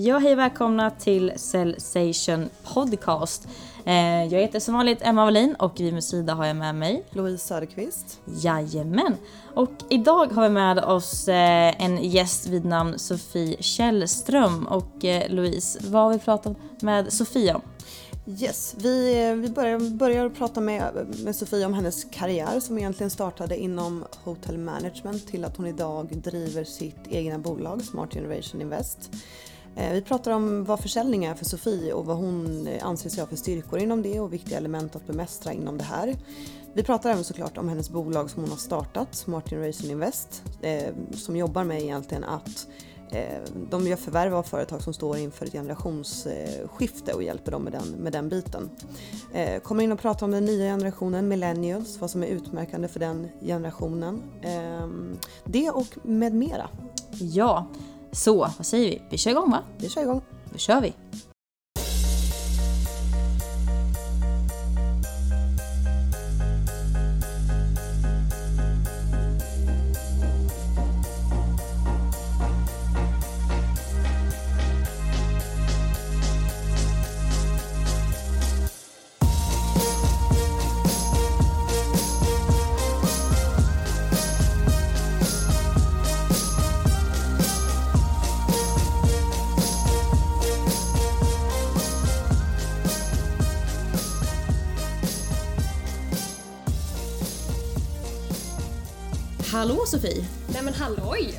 Ja, hej välkomna till Cellsation Podcast. Eh, jag heter som vanligt Emma Wallin och vid min sida har jag med mig Louise Söderqvist. Jajamän! Och idag har vi med oss eh, en gäst vid namn Sofie Källström. Och eh, Louise, vad har vi pratat med Sofie om? Yes, vi, vi börjar, börjar prata med, med Sofie om hennes karriär som egentligen startade inom Hotel Management till att hon idag driver sitt egna bolag Smart Generation Invest. Eh, vi pratar om vad försäljning är för Sofie och vad hon eh, anser sig ha för styrkor inom det och viktiga element att bemästra inom det här. Vi pratar även såklart om hennes bolag som hon har startat, Smart Generation Invest, eh, som jobbar med egentligen att de gör förvärv av företag som står inför ett generationsskifte och hjälper dem med den, med den biten. Kommer in och pratar om den nya generationen, millennials, vad som är utmärkande för den generationen. Ehm, det och med mera. Ja, så, vad säger vi? Vi kör igång va? Vi kör igång. Då kör vi! Hallå Sofie! Nej men halloj!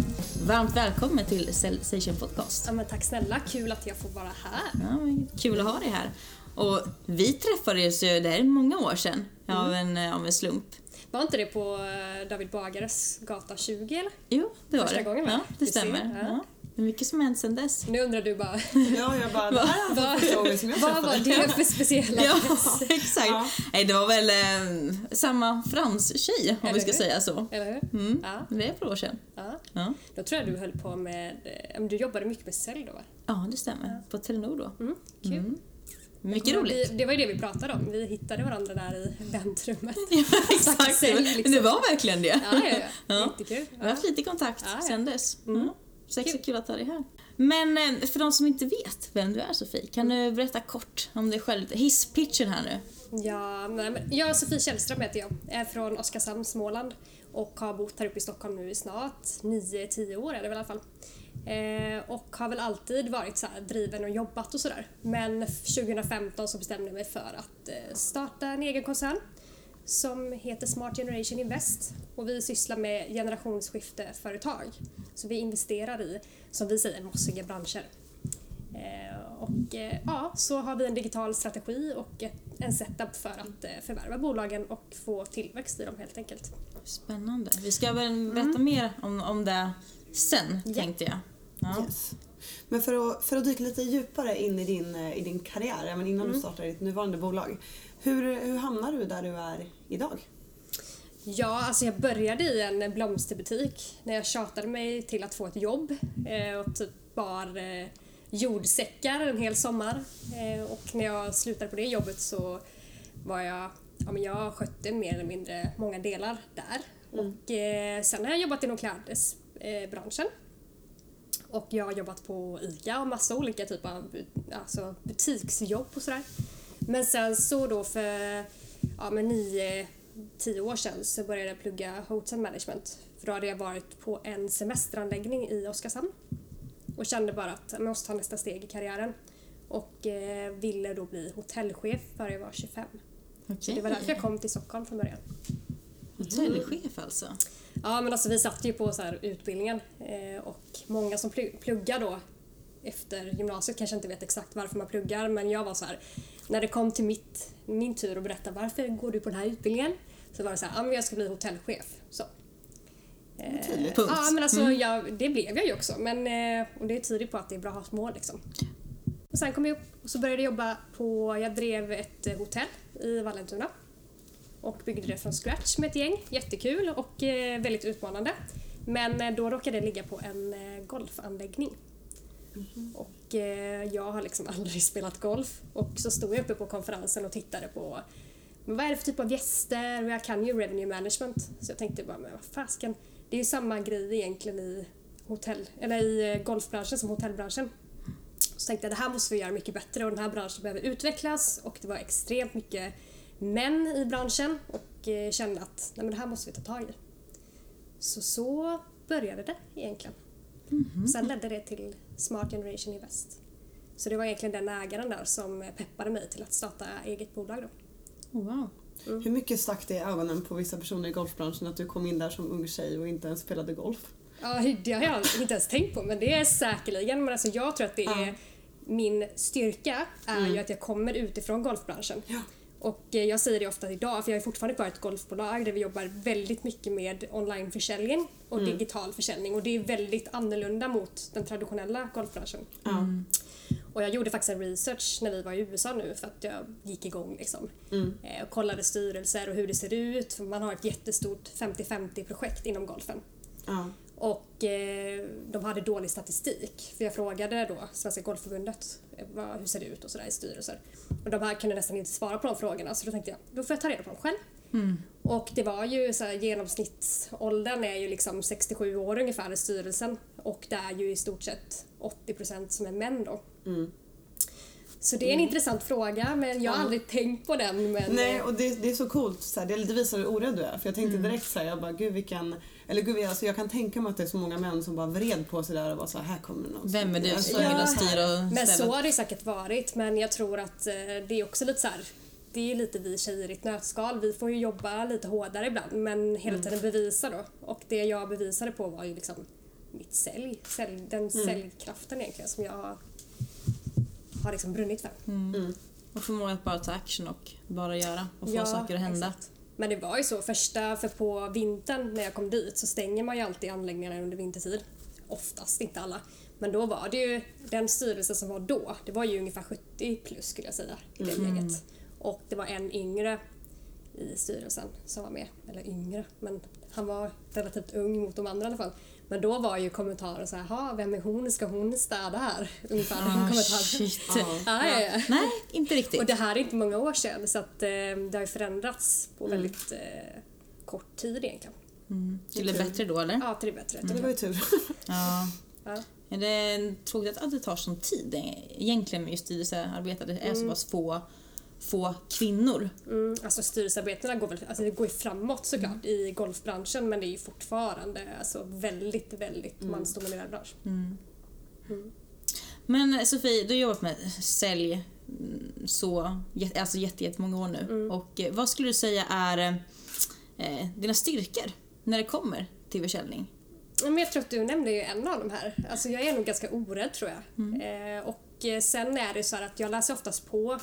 Varmt välkommen till Station Podcast. Ja men tack snälla, kul att jag får vara här. Ja, kul att ha dig här. Och vi träffades ju, det är många år sedan, mm. av, en, av en slump. Var inte det på eh, David Bagares gata 20 eller? Jo, det var Första det. gången va? Ja, det stämmer. Ja. Det är mycket som hänt sedan dess. Nu undrar du bara... ja, jag bara, det här är Vad var det för speciella Ja, exakt. Ja. Nej, det var väl eh, samma franstjej, om Eller vi ska hur? säga så. Eller hur? Mm. Ja. Det är ett par år sedan. Ja. ja. Då tror jag du höll på med... Eh, du jobbade mycket med sälj då va? Ja, det stämmer. Ja. På Telenor då. Mm. Kul. Mm. Mycket roligt. Vi, det var ju det vi pratade om. Vi hittade varandra där i väntrummet. ja, exakt. Sälj, liksom. Det var verkligen det. Ja, ja, ja. ja. Jättekul. Vi har haft lite kontakt ja, ja. sen dess. Mm. Så kul. kul att ha dig här. Men eh, för de som inte vet vem du är Sofie, kan du berätta kort om dig själv? Hisspitchen här nu. Ja, nej, men jag Sofie Källström heter jag. är från Oskarshamn, Småland och har bott här uppe i Stockholm nu i snart 9-10 år är det väl i alla fall. Eh, och har väl alltid varit så driven och jobbat och sådär. Men 2015 så bestämde jag mig för att eh, starta en egen koncern som heter Smart Generation Invest och vi sysslar med generationsskifteföretag. Så vi investerar i, som vi säger, mossiga branscher. Eh, och eh, ja, så har vi en digital strategi och en setup för att eh, förvärva bolagen och få tillväxt i dem helt enkelt. Spännande. Vi ska väl berätta mm. mer om, om det sen, ja. tänkte jag. Ja. Yes. Men för att, för att dyka lite djupare in i din, i din karriär, även innan mm. du startar ditt nuvarande bolag. Hur, hur hamnar du där du är idag? Ja, alltså jag började i en blomsterbutik när jag tjatade mig till att få ett jobb eh, och typ bar eh, jordsäckar en hel sommar. Eh, och när jag slutade på det jobbet så var jag, ja men jag skötte mer eller mindre många delar där. Mm. Och eh, sen har jag jobbat inom klädesbranschen. Och jag har jobbat på ICA och massa olika typer av alltså butiksjobb och sådär. Men sen så då för ja, men nio, tio år sedan så började jag plugga Hotel Management. För då hade jag varit på en semesteranläggning i Oskarshamn och kände bara att jag måste ta nästa steg i karriären. Och eh, ville då bli hotellchef före jag var 25. Okay. Så det var därför jag kom till Stockholm från början. Hotellchef alltså? Ja men alltså vi satt ju på så här utbildningen eh, och många som pluggar då efter gymnasiet kanske inte vet exakt varför man pluggar men jag var så här när det kom till mitt, min tur att berätta varför går du på den här utbildningen så var det så här, ja jag ska bli hotellchef. Så. Tydligt. Punkt. Ja men alltså mm. jag, det blev jag ju också men, eh, och det tyder på att det är bra att ha mål liksom. Och sen kom jag upp och så började jag jobba på, jag drev ett eh, hotell i Vallentuna och byggde det från scratch med ett gäng. Jättekul och eh, väldigt utmanande. Men då råkade det ligga på en golfanläggning. Mm. Och jag har liksom aldrig spelat golf och så stod jag uppe på konferensen och tittade på men vad är det för typ av gäster och jag kan ju revenue management. Så jag tänkte bara, men vad fasken, det är ju samma grej egentligen i hotell, eller i golfbranschen som hotellbranschen. Så tänkte jag det här måste vi göra mycket bättre och den här branschen behöver utvecklas och det var extremt mycket män i branschen och eh, kände att nej, men det här måste vi ta tag i. Så så började det egentligen. Sen ledde det till Smart Generation Invest. Så det var egentligen den ägaren där som peppade mig till att starta eget bolag då. Oh, wow. Hur mycket stack det i ögonen på vissa personer i golfbranschen att du kom in där som ung tjej och inte ens spelade golf? Ja, det har jag inte ens tänkt på men det är säkerligen. Men alltså jag tror att det är Ja. min styrka är ju att jag kommer utifrån golfbranschen. Ja. Och eh, jag säger det ofta idag, för jag är fortfarande kvar i ett golfbolag där vi jobbar väldigt mycket med onlineförsäljning och digital försäljning och det är väldigt annorlunda mot den traditionella golfbranschen. Ja. Och jag gjorde faktiskt en research när vi var i USA nu för att jag gick igång liksom. Eh, och kollade styrelser och hur det ser ut. För man har ett jättestort 50-50 projekt inom golfen. Ja. Och eh, de hade dålig statistik. För jag frågade då Svenska Golfförbundet vad, hur ser det ut och sådär i styrelser. Och de här kunde nästan inte svara på de frågorna så då tänkte jag då får jag ta reda på dem själv. Och det var ju så här, genomsnittsåldern är ju liksom 67 år ungefär i styrelsen och det är ju i stort sett 80% som är män då. Mm. Så det är en intressant fråga men jag har Ja. aldrig tänkt på den. Men, Nej, och det, det är så coolt. Så här, det det visar hur orädd du är. För jag tänkte direkt så här, jag bara, gud vilken... Eller gud, alltså, jag kan tänka mig att det är så många män som bara vred på sig där och bara så här, här kommer någon. Vem är du Alltså, som Ja. vill styra och Men så har det säkert varit men jag tror att eh, det är också lite så här. Det är lite vi tjejer i ett nötskal. Vi får ju jobba lite hårdare ibland men hela tiden bevisa då. Och det jag bevisade på var ju liksom mitt sälj. sälj den säljkraften egentligen som jag har, har liksom brunnit för. Mm. Och förmåga att bara ta action och bara göra och få Ja, saker att hända. exakt. Men det var ju så första, för på vintern när jag kom dit så stänger man ju alltid anläggningarna under vintertid. Oftast, inte alla. Men då var det ju, den styrelsen som var då, det var ju ungefär 70 plus skulle jag säga i det läget. Och det var en yngre i styrelsen som var med. Eller yngre, men han var relativt ung mot de andra i alla fall. Men då var ju kommentaren så här, "Ha, vem är hon? Ska hon städa här? Ungefär den Ah, kommentaren. shit. Ja. Ja. Nej, inte riktigt. Och det här är inte många år sedan så att, eh, det har ju förändrats på väldigt eh, kort tid egentligen. Mm. Till det bättre då eller? Ja, till det bättre. Det var ju tur. Ja. Ja. Är det tråkigt att det tar sån tid egentligen med just styrelsearbete? Det är så pass få, få kvinnor. Mm, alltså styrelsearbetena går väl alltså det går ju framåt såklart i golfbranschen men det är ju fortfarande alltså, väldigt, väldigt mansdominerad bransch. Men Sofie, du har jobbat med sälj mm, så, alltså jätte, jättemånga år nu. Och eh, vad skulle du säga är eh, dina styrkor när det kommer till försäljning? Men jag tror att du nämnde ju en av de här. Alltså jag är nog ganska orädd tror jag. Eh, och eh, sen är det så att jag läser oftast på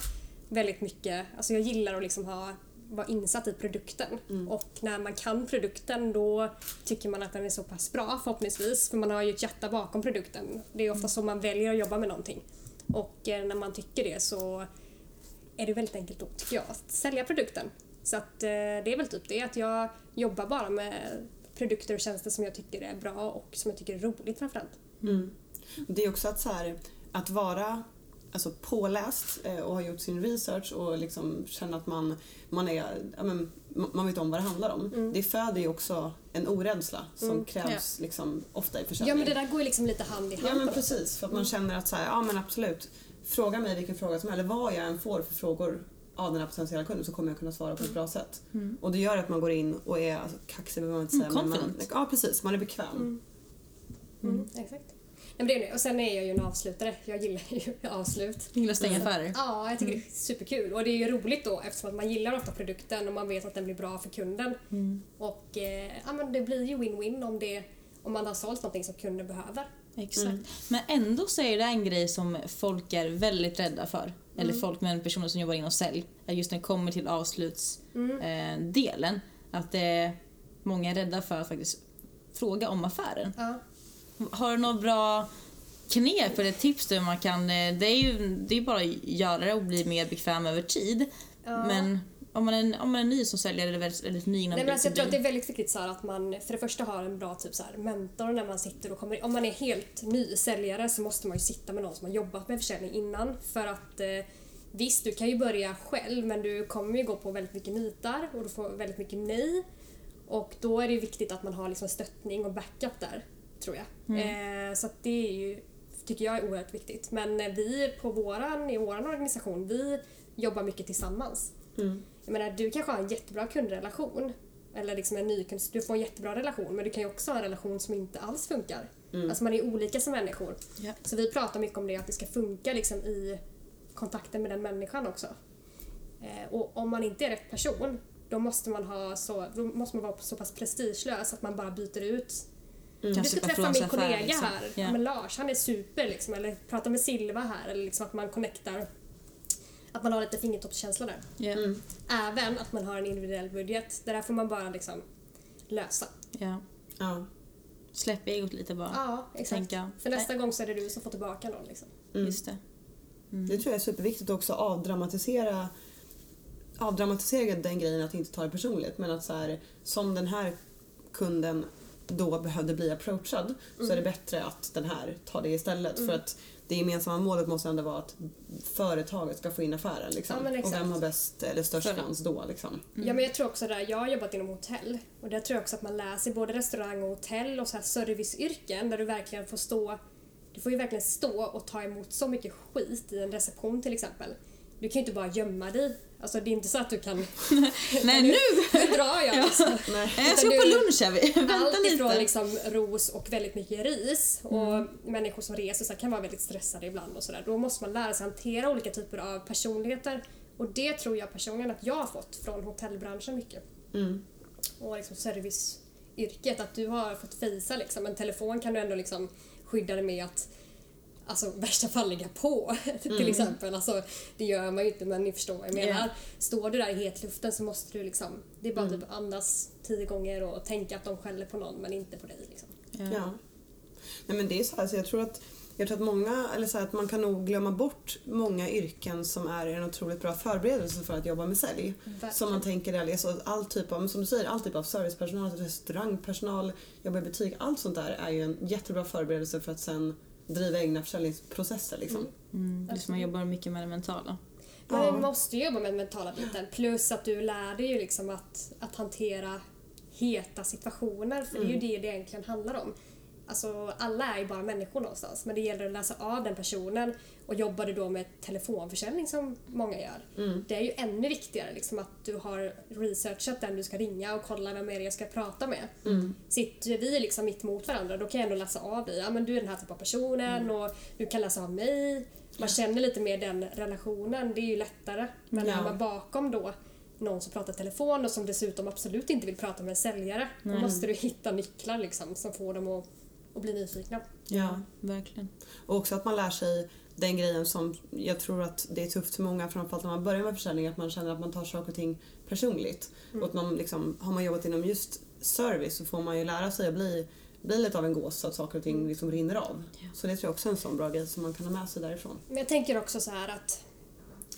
väldigt mycket. Alltså jag gillar att liksom ha vara insatt i produkten. Och när man kan produkten då tycker man att den är så pass bra förhoppningsvis. För man har ju ett hjärta bakom produkten. Det är ofta så man väljer att jobba med någonting. Och eh, när man tycker det så är det väldigt enkelt då tycker jag att sälja produkten. Så att eh, det är väl typ det att jag jobbar bara med produkter och tjänster som jag tycker är bra och som jag tycker är roligt framförallt. Mm. Det är också att, så här, att vara alltså, påläst eh, och ha gjort sin research och liksom känna att man, man, är, ja, men, ma- man vet om vad det handlar om. Det föder ju också en orädsla som krävs liksom, ofta i försäljning. Ja men det där går ju liksom lite hand i hand Ja men precis, för att man känner att så här, ja men absolut. Fråga mig vilken fråga som helst, eller vad jag än får för frågor av den här potentiella kunden så kommer jag kunna svara på ett bra sätt. Och det gör att man går in och är alltså, kaxig behöver man inte säga. Mm, men man, ja precis, man är bekväm. Mm, exakt. Nej, men det är det. Och sen är jag ju en avslutare. Jag gillar ju avslut. Du gillar att stänga affärer? Ja, jag tycker det är superkul. Och det är ju roligt då eftersom att man gillar ofta produkten och man vet att den blir bra för kunden. Och eh, ja, men det blir ju win-win om, det, om man har sålt någonting som kunden behöver. Exakt. Men ändå så är det en grej som folk är väldigt rädda för. Eller folk men personer som jobbar inom sälj. Att Just när det kommer till avslutsdelen. Eh, att det är många är rädda för att faktiskt fråga om affären. Ja. Har du några bra knep eller tips där man kan... eh, Det är ju det är bara att göra det och bli mer bekväm över tid. Ja. Men om man, är, om man är ny som säljare eller väldigt, väldigt ny inom Nej, men alltså, jag tror att det B2B. är väldigt viktigt så att man för det första har en bra typ så här, mentor när man sitter och kommer Om man är helt ny säljare så måste man ju sitta med någon som har jobbat med försäljning innan. För att eh, visst, du kan ju börja själv men du kommer ju gå på väldigt mycket nitar och du får väldigt mycket nej. Och då är det viktigt att man har liksom stöttning och backup där, tror jag. Eh, så det är ju tycker jag är oerhört viktigt. Men eh, vi på våran, i vår organisation, vi jobbar mycket tillsammans. Mm. Jag menar, du kanske har en jättebra kundrelation. Eller liksom en ny kund, du får en jättebra relation men du kan ju också ha en relation som inte alls funkar. Alltså man är olika som människor. Ja. Så vi pratar mycket om det, att det ska funka liksom i kontakten med den människan också. Eh, och om man inte är rätt person, då måste man, ha så, då måste man vara så pass prestigelös att man bara byter ut. Du Kanske ska träffa min affär, kollega liksom. här, Ja. ja. men Lars, han är super liksom. Eller prata med Silva här, eller liksom att man connectar. Att man har lite fingertoppskänsla där. Ja. Mm. Även att man har en individuell budget. Det där får man bara liksom lösa. ja. Ja. Släpp egot lite bara. Ja, exakt. Tänka, För nästa gång så är det du som får tillbaka någon. Liksom. Mm. Just det. Det tror jag är superviktigt också att avdramatisera avdramatisera den grejen att inte ta det personligt men att så här, som den här kunden då behövde bli approachad så är det bättre att den här tar det istället för att det gemensamma målet måste ändå vara att företaget ska få in affären liksom. Ja, och vem har bäst eller störst chans då liksom. Ja, men jag tror också där, jag har jobbat inom hotell och där tror jag också att man läser både restaurang och hotell och så här serviceyrken där du verkligen får stå du får ju verkligen stå och ta emot så mycket skit i en reception till exempel. Du kan ju inte bara gömma dig. Alltså det är inte så att du kan... Nej nu! Nu drar jag liksom. Nej. Jag ska på lunch här. Vänta Allt lite. liksom ros och väldigt mycket ris och människor som reser så kan vara väldigt stressade ibland och sådär. Då måste man lära sig hantera olika typer av personligheter och det tror jag personligen att jag har fått från hotellbranschen mycket. Mm. Och liksom serviceyrket, att du har fått fejsa liksom. En telefon kan du ändå liksom skydda dig med att Alltså värsta fall ligga på till exempel. Alltså, det gör man ju inte men ni förstår vad jag menar. Ja. Står du där i hetluften så måste du liksom, det är bara typ andas tio gånger och tänka att de skäller på någon men inte på dig. Liksom. Ja. Nej men det är så här, så jag tror att jag tror att många, eller så här, att man kan nog glömma bort många yrken som är en otroligt bra förberedelse för att jobba med sälj. Verkligen. Som man tänker alltså all typ av, som du säger, all typ av servicepersonal, restaurangpersonal, jobba i butik, allt sånt där är ju en jättebra förberedelse för att sen driva egna försäljningsprocesser liksom. Mm, är som man jobbar mycket med det mentala. Men Ja. du måste ju jobba med den mentala biten. Plus att du lär dig ju liksom att, att hantera heta situationer. För det är ju det det egentligen handlar om. Alltså alla är ju bara människor någonstans. Men det gäller att läsa av den personen. Och jobbar du då med telefonförsäljning som många gör. Det är ju ännu viktigare liksom att du har researchat den du ska ringa och kolla vem är det jag ska prata med. Sitter vi liksom mitt emot varandra då kan jag ändå läsa av dig. Ja men du är den här typen av personen och du kan läsa av mig. Man känner lite mer den relationen, det är ju lättare. Men Ja. är man bakom då någon som pratar telefon och som dessutom absolut inte vill prata med en säljare. Då måste du hitta nycklar liksom som får dem att, att bli nyfikna. Ja. Verkligen. Och också att man lär sig den grejen som jag tror att det är tufft för många, framförallt när man börjar med försäljning, att man känner att man tar saker och ting personligt. Och att man liksom, har man jobbat inom just service så får man ju lära sig att bli, bli lite av en gås så att saker och ting liksom rinner av. Så det tror jag också är en sån bra grej som man kan ha med sig därifrån. Men jag tänker också så här att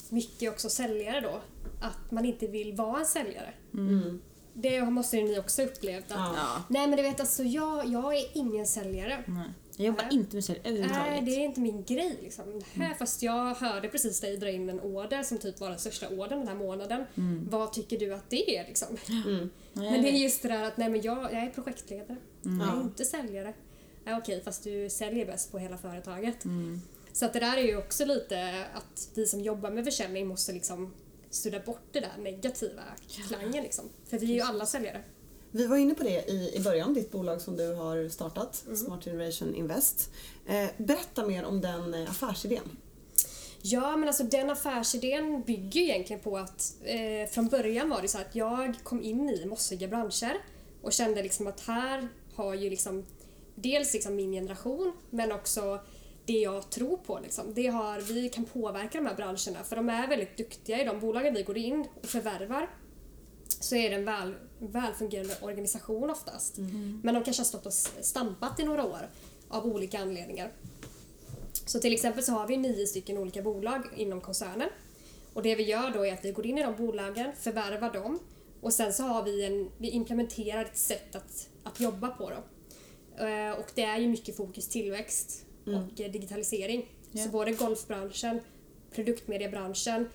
mycket också säljare då, att man inte vill vara en säljare. Mm. Det måste ju ni också upplevt att Ja. Nej men du vet alltså jag, jag är ingen säljare. Nej. Jag jobbar Nej. inte med sälj Nej, överhuvudtaget. det är inte min grej. Liksom. Här, Fast jag hörde precis dig dra in en order som typ var den största ordern den här månaden. Vad tycker du att det är? Liksom? Mm. Nej, Men det är just det där att nej, men jag, jag är projektledare. Jag är inte säljare. Ja, Okej, fast du säljer bäst på hela företaget. Mm. Så att det där är ju också lite att vi som jobbar med försäljning måste liksom sudda bort det där negativa klangen. Liksom. För vi är ju alla säljare. Vi var inne på det i, i början, ditt bolag som du har startat, Smart Generation Invest. Eh, berätta mer om den eh, affärsidén. Ja, men alltså den affärsidén bygger egentligen på att eh, från början var det så att jag kom in i mossiga branscher och kände liksom att här har ju liksom dels liksom min generation men också det jag tror på. Liksom. Det har, vi kan påverka de här branscherna för de är väldigt duktiga i de bolagen vi går in och förvärvar. Så är det en väl, välfungerande organisation oftast. Men de kanske har stått och stampat i några år av olika anledningar. Så till exempel så har vi nio stycken olika bolag inom koncernen. Och det vi gör då är att vi går in i de bolagen, förvärvar dem och sen så har vi en, vi implementerar ett sätt att, att jobba på dem. Eh, Och det är ju mycket fokus tillväxt och eh, digitalisering. Ja. Så både golfbranschen, produktmediebranschen,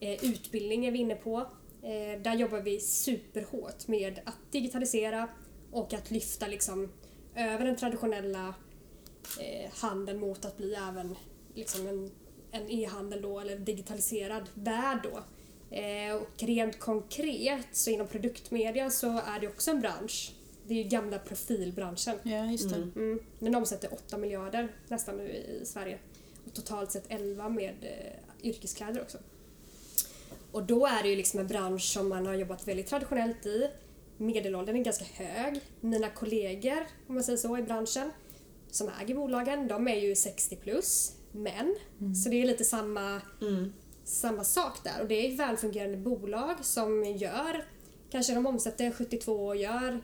eh, utbildning är vi inne på. Eh, Där jobbar vi superhårt med att digitalisera och att lyfta liksom över den traditionella eh, handeln mot att bli även liksom en, en e-handel då, eller digitaliserad värld då. Eh, och rent konkret så inom produktmedia så är det också en bransch. Det är ju gamla profilbranschen. Ja, just det. Mm. Den omsätter 8 miljarder nästan nu i Sverige. Och totalt sett 11 med eh, yrkeskläder också. Och då är det ju liksom en bransch som man har jobbat väldigt traditionellt i. Medelåldern är ganska hög. Mina kollegor, om man säger så, i branschen som äger bolagen, de är ju 60 plus män. Så det är lite samma, samma sak där. Och det är välfungerande bolag som gör, kanske de omsätter 72 och gör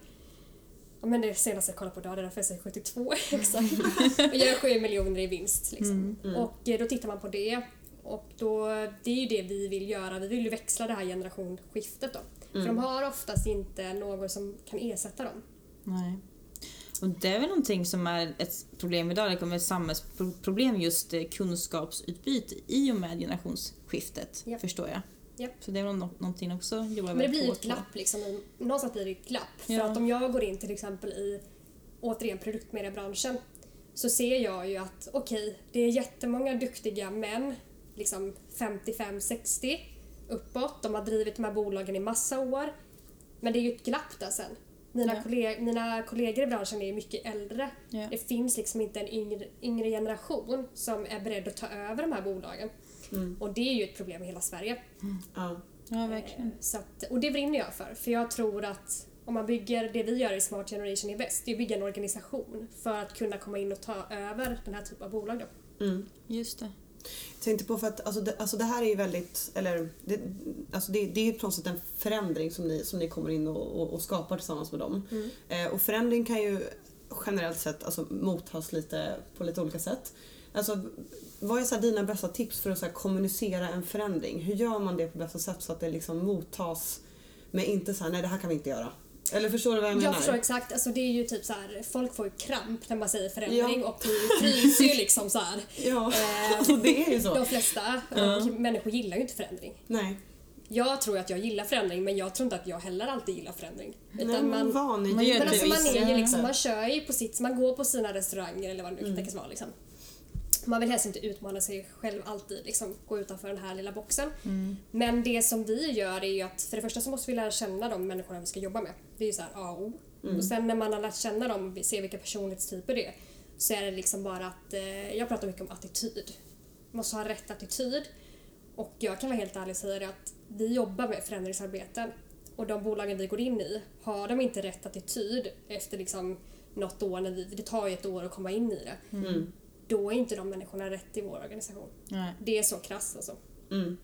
men det senaste jag kollade på idag, det är därför jag säger 72 exakt. Och gör 7 miljoner i vinst liksom. Och eh, då tittar man på det. Och då, det är ju det vi vill göra. Vi vill ju växla det här generationsskiftet då. För de har oftast inte någon som kan ersätta dem. Nej. Och det är väl någonting som är ett problem idag, det kommer ett samhällsproblem just eh, kunskapsutbyte i och med generationsskiftet, Japp. förstår jag. Japp. Så det är väl nå- någonting också att jobba Men det blir ju hårt ett glapp liksom. Någonstans blir det ett glapp. För Ja. att om jag går in till exempel i, återigen, produktmediebranschen så ser jag ju att okej, det är jättemånga duktiga män, liksom 55-60 uppåt. De har drivit de här bolagen i massa år. Men det är ju ett glapp där sen. Mina, Ja. kolleg- mina kollegor i branschen är ju mycket äldre. Ja. Det finns liksom inte en yngre, yngre generation som är beredd att ta över de här bolagen. Och det är ju ett problem i hela Sverige. Ja. Ja, verkligen. Så att, och det brinner jag för, för jag tror att om man bygger, det vi gör i Smart Generation Invest, det är att bygga en organisation för att kunna komma in och ta över den här typen av bolag. Då. Mm. Just det. Jag tänkte på för att alltså det, alltså det här är ju väldigt, eller det, alltså det, det är ju på något sätt en förändring som ni, som ni kommer in och, och, och skapar tillsammans med dem. Eh, och förändring kan ju generellt sett alltså, mottas lite på lite olika sätt. Alltså, vad är så dina bästa tips för att så kommunicera en förändring? Hur gör man det på bästa sätt så att det liksom mottas med inte så här, nej det här kan vi inte göra. Eller förstår du vad jag menar? Jag förstår exakt, alltså det är ju typ så här, folk får ju kramp när man säger förändring Ja. och vi fryser ju liksom så här. Ja, Eh, det är ju så. De flesta och människor gillar ju inte förändring. Nej. Jag tror att jag gillar förändring men jag tror inte att jag heller alltid gillar förändring. Nej, Utan men man, man gör Men alltså man är ju liksom, man kör ju på sitt, man går på sina restauranger eller vad det nu kan tänkas vara liksom. Man vill helst inte utmana sig själv alltid, liksom, gå utanför den här lilla boxen. Men det som vi gör är ju att för det första så måste vi lära känna de människorna vi ska jobba med. Det är ju så här A och O. Och sen när man har lärt känna dem och ser vilka personlighetstyper det är så är det liksom bara att, eh, jag pratar mycket om attityd. Man måste ha rätt attityd. Och jag kan vara helt ärlig och säga det att vi jobbar med förändringsarbeten och de bolagen vi går in i, har de inte rätt attityd efter liksom något år, när vi, det tar ju ett år att komma in i det, Mm. Då är inte de människorna rätt i vår organisation. Nej. Det är så krasst alltså. Mm.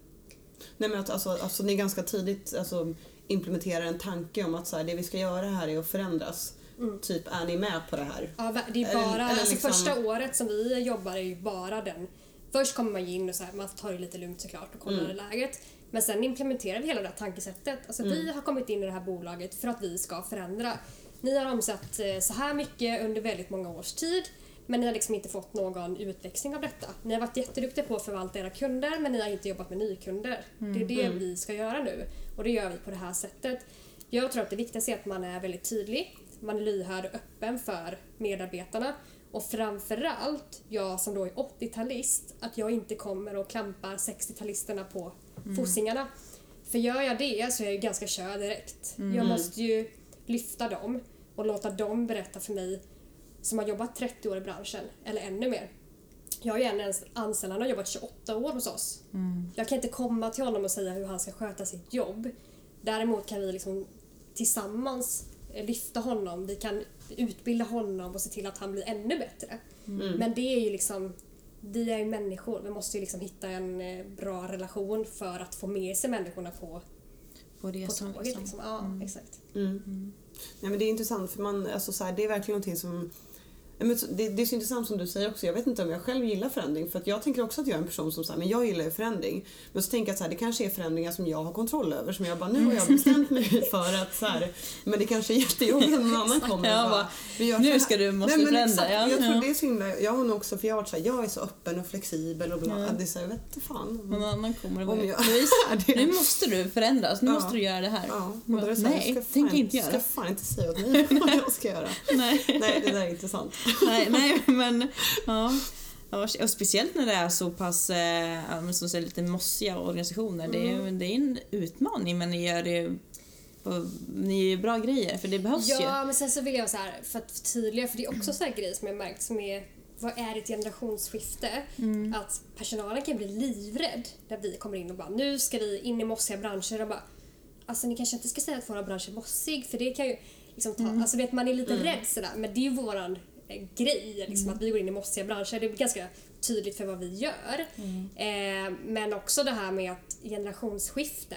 Nej men att alltså, alltså ni ganska tidigt alltså, implementerar en tanke om att så här, det vi ska göra här är att förändras. Typ, är ni med på det här? Ja, det är Eller- bara, eller alltså liksom- första året som vi jobbar är ju bara den. Först kommer man ju in och så här, man tar det lite lugnt såklart och kollar Mm. läget. Men sen implementerar vi hela det här tankesättet. Alltså Mm. vi har kommit in i det här bolaget för att vi ska förändra. Ni har omsatt eh, så här mycket under väldigt många års tid. Men ni har liksom inte fått någon utväxling av detta. Ni har varit jätteduktiga på att förvalta era kunder men ni har inte jobbat med nykunder. Det är det vi ska göra nu. Och det gör vi på det här sättet. Jag tror att det viktigaste är att man är väldigt tydlig. Man är lyhörd och öppen för medarbetarna. Och framförallt, jag som då är 80-talist, att jag inte kommer och klampar 60-talisterna på fossingarna. För gör jag det så är jag ju ganska körd direkt. Jag måste ju lyfta dem och låta dem berätta för mig som har jobbat 30 år i branschen, eller ännu mer. Jag har ju en ens- anställd, han har jobbat 28 år hos oss. Jag kan inte komma till honom och säga hur han ska sköta sitt jobb. Däremot kan vi liksom tillsammans lyfta honom, vi kan utbilda honom och se till att han blir ännu bättre. Men det är ju liksom, vi är ju människor, vi måste ju liksom hitta en eh, bra relation för att få med sig människorna på, På på tåget. liksom. Liksom. Ja, exakt. Mm. Nej, men det är intressant för man, alltså, så här, det är verkligen någonting som men det, det är så intressant som du säger också. Jag vet inte om jag själv gillar förändring. För att jag tänker också att jag är en person som säger men jag gillar ju förändring. Men så tänker jag att så här, det kanske är förändringar som jag har kontroll över. Som jag bara, nu har jag bestämt mig för att så här, Men det kanske är jättejobbigt om någon annan kommer och bara, vi gör "Nu så här." ska du- måste Nej, du förändra, exakt. ja. Jag tror Ja. det är så himla, jag har nog också, för jag har varit så här, jag är så öppen och flexibel och bla. Ja. Det är så här, jag vet fan. Någon annan kommer och bara, jag- "Louise, det- nu måste du förändras, nu Ja. måste du göra det här. Ja, och då är det bara, så här, Nej, ska tänker inte ska göra. fan inte säga åt mig vad jag ska göra. Nej. Nej, det där är intressant. nej, nej, men ja. Ja, Och speciellt när det är så pass ja, men som säger, lite mossiga organisationer. Det, är, det är en utmaning men ni gör det och ni gör bra grejer för det behövs ju. Ja, men sen så vill jag så här, för att förtydliga, för det är också så här grejer som jag märkt som är vad är ett generationsskifte? Att personalen kan bli livrädd när vi kommer in och bara nu ska vi in i mossiga branscher och bara alltså ni kanske inte ska säga att våra bransch är mossig för det kan ju liksom ta, alltså vet man är lite rädd sådär men det är ju våran grej liksom att vi går in i mossiga branscher. Det är ganska tydligt för vad vi gör. Eh, men också det här med att generationsskifte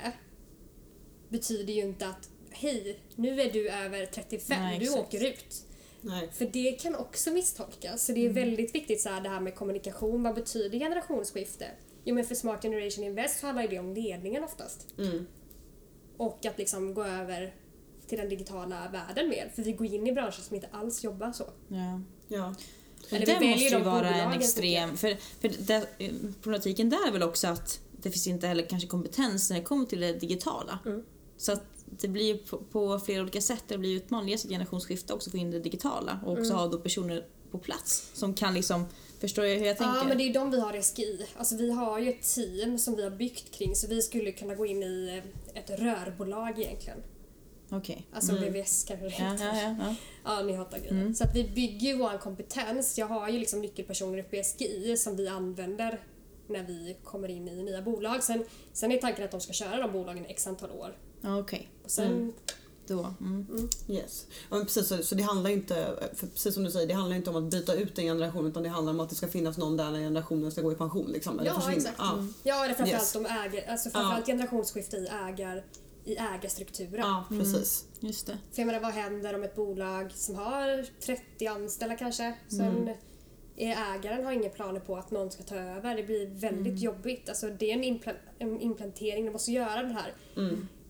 betyder ju inte att hej, nu är du över 35, Nej, du exakt. åker ut. Nej. För det kan också misstolkas. Så det Mm. är väldigt viktigt så här, det här med kommunikation. Vad betyder generationsskifte? Jo men för Smart Generation Invest så handlar det om ledningen oftast. Mm. Och att liksom gå över till den digitala världen mer. För vi går in i branscher som inte alls jobbar så. Ja. Ja. Eller det måste ju de vara en extrem... För, för det, problematiken där är väl också att det finns inte heller kanske kompetens när det kommer till det digitala. Mm. Så att det blir på, på flera olika sätt. Det blir utmaning. Dels ett generationsskifte också få in det digitala och Mm. också ha då personer på plats som kan liksom... Förstår jag hur jag tänker? Ja men det är ju de vi har i SGI. Alltså vi har ju ett team som vi har byggt kring så vi skulle kunna gå in i ett rörbolag egentligen. Okej. Alltså VVS kanske det Ja, heter. ja, ja, ja. Ja, ni hattar grejen. Så att vi bygger ju vår kompetens. Jag har ju liksom nyckelpersoner uppe i SGI som vi använder när vi kommer in i nya bolag. Sen, sen är tanken att de ska köra de bolagen i x antal år. Ja, Okej. Och sen, Då. Mm. Yes. Ja, men precis, så, så det handlar inte, för precis som du säger, det handlar inte om att byta ut en generation utan det handlar om att det ska finnas någon där när generationen ska gå i pension. Liksom, eller Ja, försvinna. exakt. Ja. Ja, eller framförallt Yes. de äger, alltså framförallt generationsskifte i, ägar, i ägarstrukturen. ja, precis. Just det. För jag menar, vad händer om ett bolag som har 30 anställda kanske, sen är ägaren har inga planer på att någon ska ta över. Det blir väldigt jobbigt. Alltså, det är en, impla- en implantering, du måste göra den här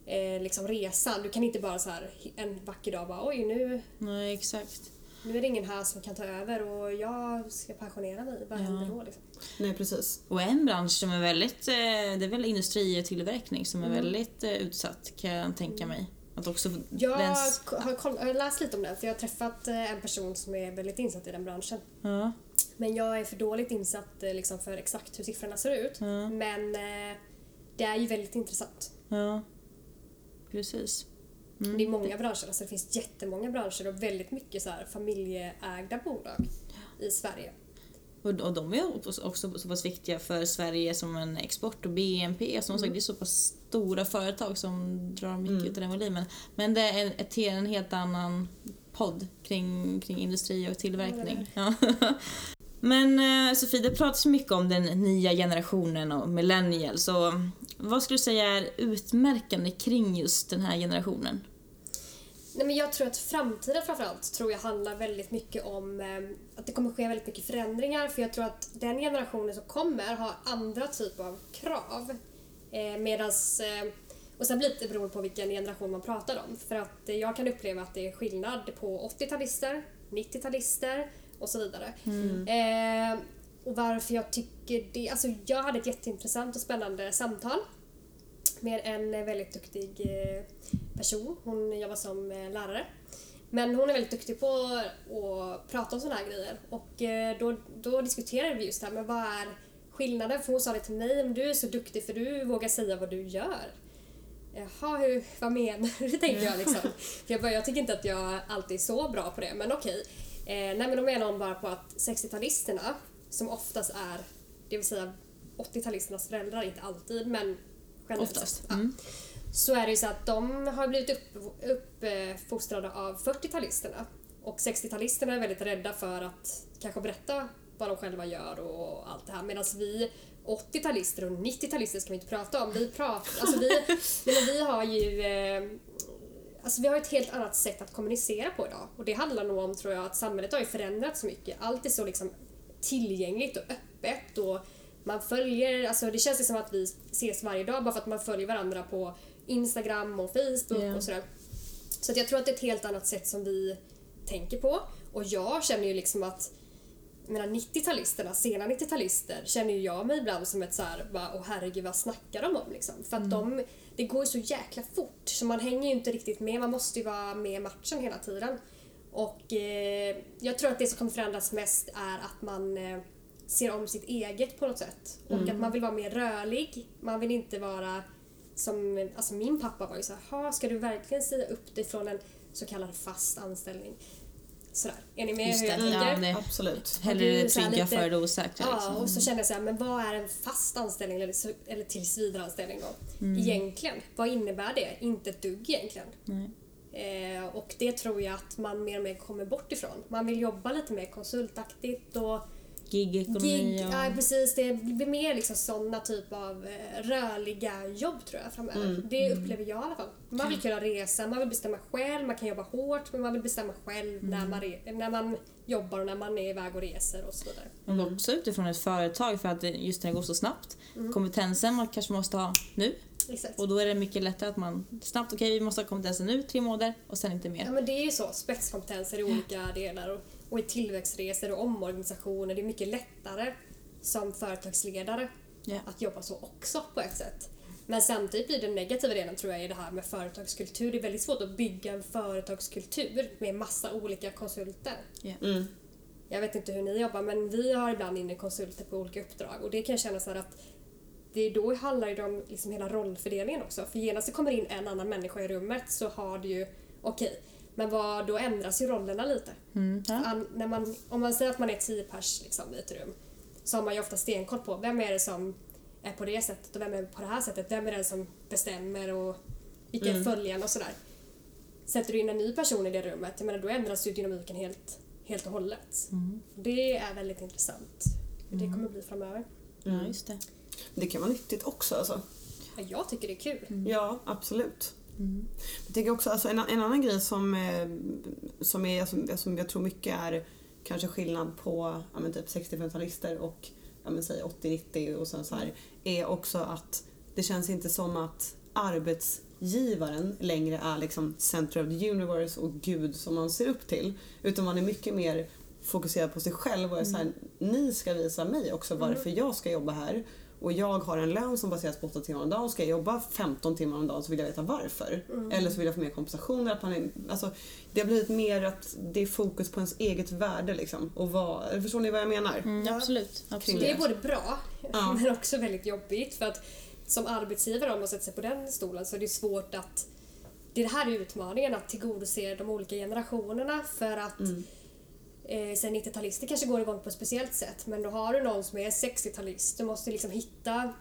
eh, liksom resan. Du kan inte bara så här en vacker dag bara oj nu, Nej, exakt. Nu är det ingen här som kan ta över och jag ska pensionera mig. Vad händer då? Liksom? Nej, precis. Och en bransch som är väldigt, eh, det är väl industri och tillverkning som Mm. är väldigt eh, utsatt kan jag tänka mig. Att också Jag den... har, läst lite om den för jag har träffat eh, en person som är väldigt insatt i den branschen. Ja, Men jag är för dåligt insatt liksom, för exakt hur siffrorna ser ut. Ja. Men det är ju väldigt intressant. ja. Precis. Mm. Det är många branscher, alltså det finns jättemånga branscher och väldigt mycket så familjeägda bolag i Sverige. Och, och de är också så pass viktiga för Sverige som en export och BNP. Som sagt, det är så pass stora företag som drar mycket utav den volymen. Men det är ett, en helt annan podd kring, kring industri och tillverkning. Ja. Men eh, Sofie, det pratas mycket om den nya generationen och millennials. Så vad skulle du säga är utmärkande kring just den här generationen? Nej, men jag tror att framtiden framförallt tror jag handlar väldigt mycket om eh, att det kommer ske väldigt mycket förändringar för jag tror att den generationen som kommer har andra typer av krav. Eh, medans, eh, och sen blir det beroende på vilken generation man pratar om. För att eh, jag kan uppleva att det är skillnad på 80-talister, 90-talister och så vidare. Eh, och varför jag tycker det... Alltså jag hade ett jätteintressant och spännande samtal med en väldigt duktig eh, person. Hon jobbar som eh, lärare. Men hon är väldigt duktig på att prata om sådana här grejer. Och eh, då, då diskuterade vi just det här, men vad är skillnaden? För hon sa det till mig, men du är så duktig för du vågar säga vad du gör. Jaha, hur, vad menar du? tänkte jag liksom. För jag, bara, jag tycker inte att jag alltid är så bra på det, men okej. Eh, nej men då menar hon bara på att 60-talisterna, som oftast är, det vill säga 80-talisternas föräldrar, inte alltid, men generellt Oftast. ja, Mm. så är det ju så att de har blivit upp, uppfostrade av 40-talisterna. Och 60-talisterna är väldigt rädda för att kanske berätta vad de själva gör och allt det här. Medan vi 80-talister och 90-talister ska vi inte prata om. Vi, pratar, alltså vi, men vi har ju eh, Alltså vi har ett helt annat sätt att kommunicera på idag. Och det handlar nog om, tror jag, att samhället har ju förändrats så mycket. Allt är så liksom tillgängligt och öppet och man följer, alltså det känns som att vi ses varje dag bara för att man följer varandra på Instagram och Facebook Ja. och sådär. Så att jag tror att det är ett helt annat sätt som vi tänker på. Och jag känner ju liksom att menar 90-talisterna, sena 90-talister, känner ju jag mig ibland som ett så här, bara, åh herregud vad snackar de om liksom? För att de, det går ju så jäkla fort så man hänger ju inte riktigt med, man måste ju vara med i matchen hela tiden. Och eh, jag tror att det som kommer förändras mest är att man eh, ser om sitt eget på något sätt. Och Mm. att man vill vara mer rörlig. Man vill inte vara som, alltså min pappa var ju så här, "Ha, ska du verkligen säga upp dig från en så kallad fast anställning? Sådär. Är ni med Just hur det. jag tänker? Ja, Absolut. hellre det trygga lite- för det osäkra. Ja, liksom. och så kände jag så här, men vad är en fast anställning eller, eller tillsvidareanställning då? Mm. Egentligen, vad innebär det? Inte ett dugg egentligen. Nej. Eh, och det tror jag att man mer och mer kommer bort ifrån. Man vill jobba lite mer konsultaktigt och Gig-ekonomi gig, och... ja precis, det blir mer liksom sådana typ av eh, rörliga jobb tror jag framöver. Det upplever jag i alla fall. Man vill kunna resa, man vill bestämma själv, man kan jobba hårt men man vill bestämma själv när, man re- när man jobbar och när man är iväg och reser och så vidare. Men också utifrån ett företag för att just när det går så snabbt. Mm. Kompetensen man kanske måste ha nu Exakt. och då är det mycket lättare att man snabbt, okej vi måste ha kompetensen nu, tre månader och sen inte Ja mer. men det är ju så, spetskompetenser i olika delar och, och i tillväxtresor och omorganisationer. Det är mycket lättare som företagsledare Ja. att jobba så också på ett sätt. Men samtidigt blir den negativa delen tror jag i det här med företagskultur. Det är väldigt svårt att bygga en företagskultur med massa olika konsulter. Mm. Jag vet inte hur ni jobbar men vi har ibland inne konsulter på olika uppdrag och det kan jag känna så här att det är då handlar det om liksom hela rollfördelningen också. För genast det kommer in en annan människa i rummet så har det ju, okej, men vad, då ändras ju rollerna lite. Mm. Ja. An, när man, om man säger att man är tio pers liksom, i ett rum så har man ju ofta stenkoll på vem är det som är på det sättet och vem är på det här sättet. Vem är det som bestämmer och vilka är följarna och sådär. Sätter du in en ny person i det rummet, jag menar, då ändras ju dynamiken helt, helt och hållet. Det är väldigt intressant hur det kommer bli framöver. ja, just det. Det kan vara nyttigt också alltså. Ja, Jag tycker det är kul. Ja, absolut. Jag tänker också, alltså, en, en annan grej som, eh, som, är, som, som jag tror mycket är kanske skillnad på ja, men typ 65-talister och ja, men säg 80-90 och sen så här, är också att det känns inte som att arbetsgivaren längre är liksom center of the universe och gud som man ser upp till. Utan man är mycket mer fokuserad på sig själv och är så här, ni ska visa mig också varför jag ska jobba här. Och jag har en lön som baseras på 8 timmar om dagen. Ska jag jobba 15 timmar om dagen så vill jag veta varför. Eller så vill jag få mer kompensation. eller Att man är, alltså, det har blivit mer att det är fokus på ens eget värde. Liksom, och vad, förstår ni vad jag menar? Mm, Ja. Absolut. absolut. Det är både bra Ja. men också väldigt jobbigt för att som arbetsgivare om man sätter sig på den stolen så är det svårt att det här är utmaningen att tillgodose de olika generationerna för att eh, sen 90-talister kanske går igång på ett speciellt sätt men då har du någon som är 60-talist. Du måste liksom hitta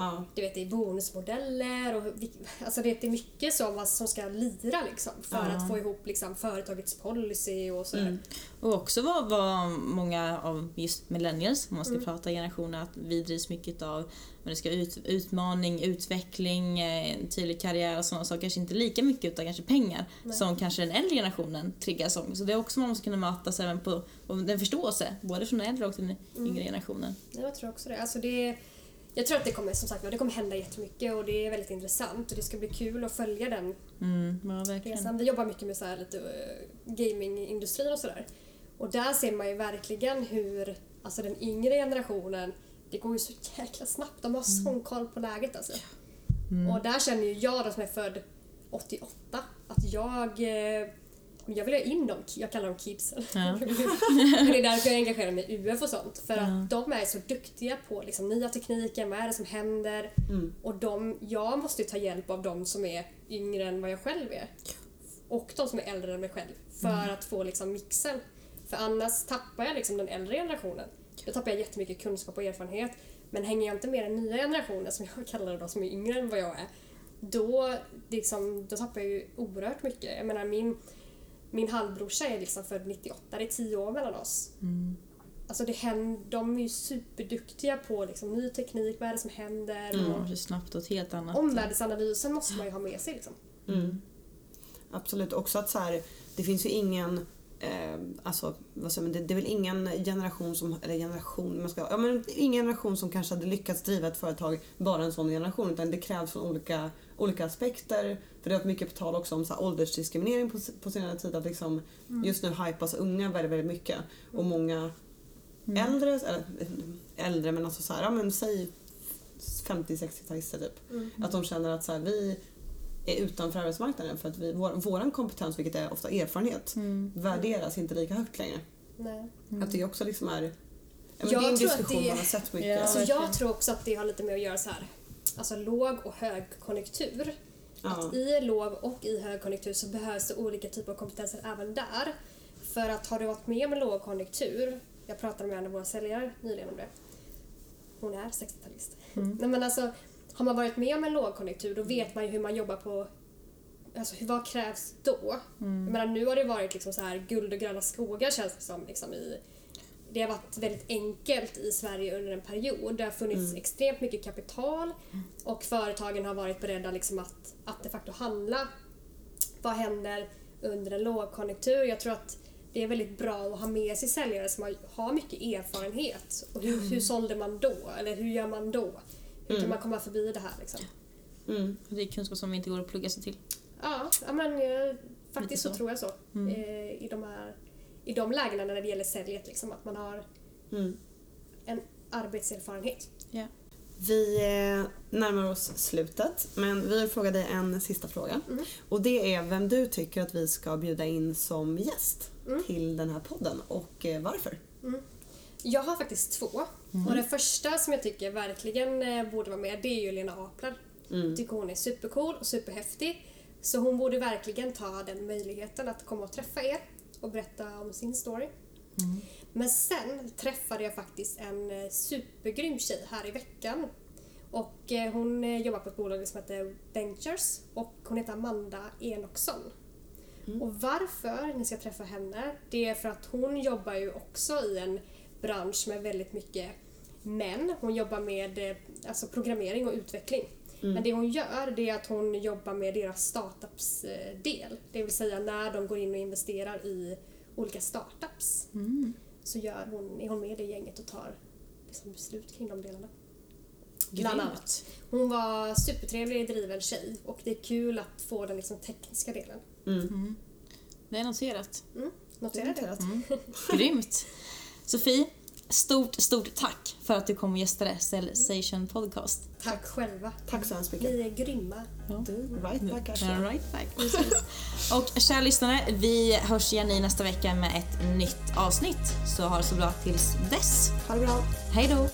Ja. du vet, det är bonusmodeller och alltså det är mycket som, som ska lira liksom, för Ja. att få ihop liksom, företagets policy och sådär. Och också vad, vad många av just millennials, om man ska prata generationer, att vi drivs mycket av men det ska ut, utmaning, utveckling, eh, en tydlig karriär och sådana saker. Kanske inte lika mycket utan kanske pengar som kanske den äldre generationen triggas om. Så det är också man måste kunna mötas även på och den förståelse, både från den äldre och den yngre generationen. Jag tror också det. Alltså det. Jag tror att det kommer, som sagt, det kommer hända jättemycket och det är väldigt intressant och det ska bli kul att följa den Mm, ja, resan. Vi jobbar mycket med så här lite eh, gamingindustrin och sådär. Och där ser man ju verkligen hur alltså den yngre generationen, det går ju så jäkla snabbt. De har sån koll på läget alltså. Och där känner ju jag då som är född 88 att jag eh, jag vill ha in dem, jag kallar dem kidsen. Ja. Men det är därför jag engagerar mig i UF och sånt. För Ja. att de är så duktiga på liksom, nya tekniken, vad är det som händer? Och de, jag måste ju ta hjälp av de som är yngre än vad jag själv är. Och de som är äldre än mig själv. För att få liksom, mixen. För annars tappar jag liksom, den äldre generationen. Då tappar jag jättemycket kunskap och erfarenhet. Men hänger jag inte med den nya generationen, som jag kallar då, som är yngre än vad jag är. Då, liksom, då tappar jag ju oerhört mycket. Jag menar min, min halvbrorsa är liksom född 98, det är 10 år mellan oss. Alltså det händer, de är ju superduktiga på liksom ny teknik, vad är det som händer? Ja, Och det är snabbt och ett helt annat. omvärldsanalysen måste man ju ha med sig. Liksom. Mm. Absolut. Också att så här, det finns ju ingen Eh, alltså, vad säger man, det, det är väl ingen generation som, eller generation, man ska, ja, men ingen generation som kanske hade lyckats driva ett företag bara en sån generation utan det krävs från olika, olika aspekter. För det har varit mycket på tal också om så här, åldersdiskriminering på, på senare tid. Att liksom, Just nu hypas unga väldigt, väldigt mycket. Och många äldre, eller äldre men alltså så här, ja, men säg 50-60-talister typ. Att de känner att så här, vi, är utanför arbetsmarknaden för att vi, vår, våran kompetens, vilket är ofta erfarenhet, värderas inte lika högt längre. Nej. Att det också liksom är... Ja, men Jag det är en tror att diskussion det- man har sett mycket. Ja. Alltså jag tror också att det har lite med att göra så här. Alltså låg och högkonjunktur. Ja. Att i låg och i högkonjunktur så behövs det olika typer av kompetenser även där. För att har du varit med om en lågkonjunktur, jag pratade med en av våra säljare nyligen om det. Hon är 60-talist. Nej men alltså, har man varit med om en lågkonjunktur då vet man ju hur man jobbar på Alltså vad krävs då? Jag menar nu har det varit liksom så här guld och gröna skogar känns det som. Liksom i, det har varit väldigt enkelt i Sverige under en period. Det har funnits extremt mycket kapital och företagen har varit beredda liksom att, att de facto handla. Vad händer under en lågkonjunktur? Jag tror att det är väldigt bra att ha med sig säljare som har, har mycket erfarenhet. Och hur, hur sålde man då? Eller hur gör man då? Hur kan man komma förbi det här? Liksom? Mm. Det är kunskap som inte går att plugga sig till. Ja, men eh, faktiskt så. så. tror jag så. Eh, I, de här, I de lägena när det gäller säljet, liksom, att man har Mm. en arbetserfarenhet. Ja. Vi eh, närmar oss slutet, men vi vill fråga dig en sista fråga. Mm. Och det är vem du tycker att vi ska bjuda in som gäst Mm. till den här podden och eh, varför. Jag har faktiskt två. Och den första som jag tycker verkligen eh, borde vara med, det är ju Lena Apler. Jag tycker hon är supercool och superhäftig. Så hon borde verkligen ta den möjligheten att komma och träffa er och berätta om sin story. Men sen träffade jag faktiskt en eh, supergrym tjej här i veckan. Och eh, hon eh, jobbar på ett bolag som heter Ventures och hon heter Amanda Enoksson. Och varför ni ska träffa henne, det är för att hon jobbar ju också i en bransch med väldigt mycket män. Hon jobbar med alltså programmering och utveckling. Men det hon gör det är att hon jobbar med deras startups-del. Det vill säga när de går in och investerar i olika startups så gör hon, är hon med i det gänget och tar liksom beslut kring de delarna. Bland annat. Hon var supertrevlig, driven tjej och det är kul att få den liksom tekniska delen. Det är noterat. Mm, notera det. Grymt. Sofie, stort, stort tack för att du kom och gästade Cellsation Podcast. Tack själva. Tack så hemskt mycket. Ni är grymma. Du, right back All Asha. right back. Precis. Och kära lyssnare, vi hörs igen i nästa vecka med ett nytt avsnitt. Så ha det så bra tills dess. Ha det bra. Hej då!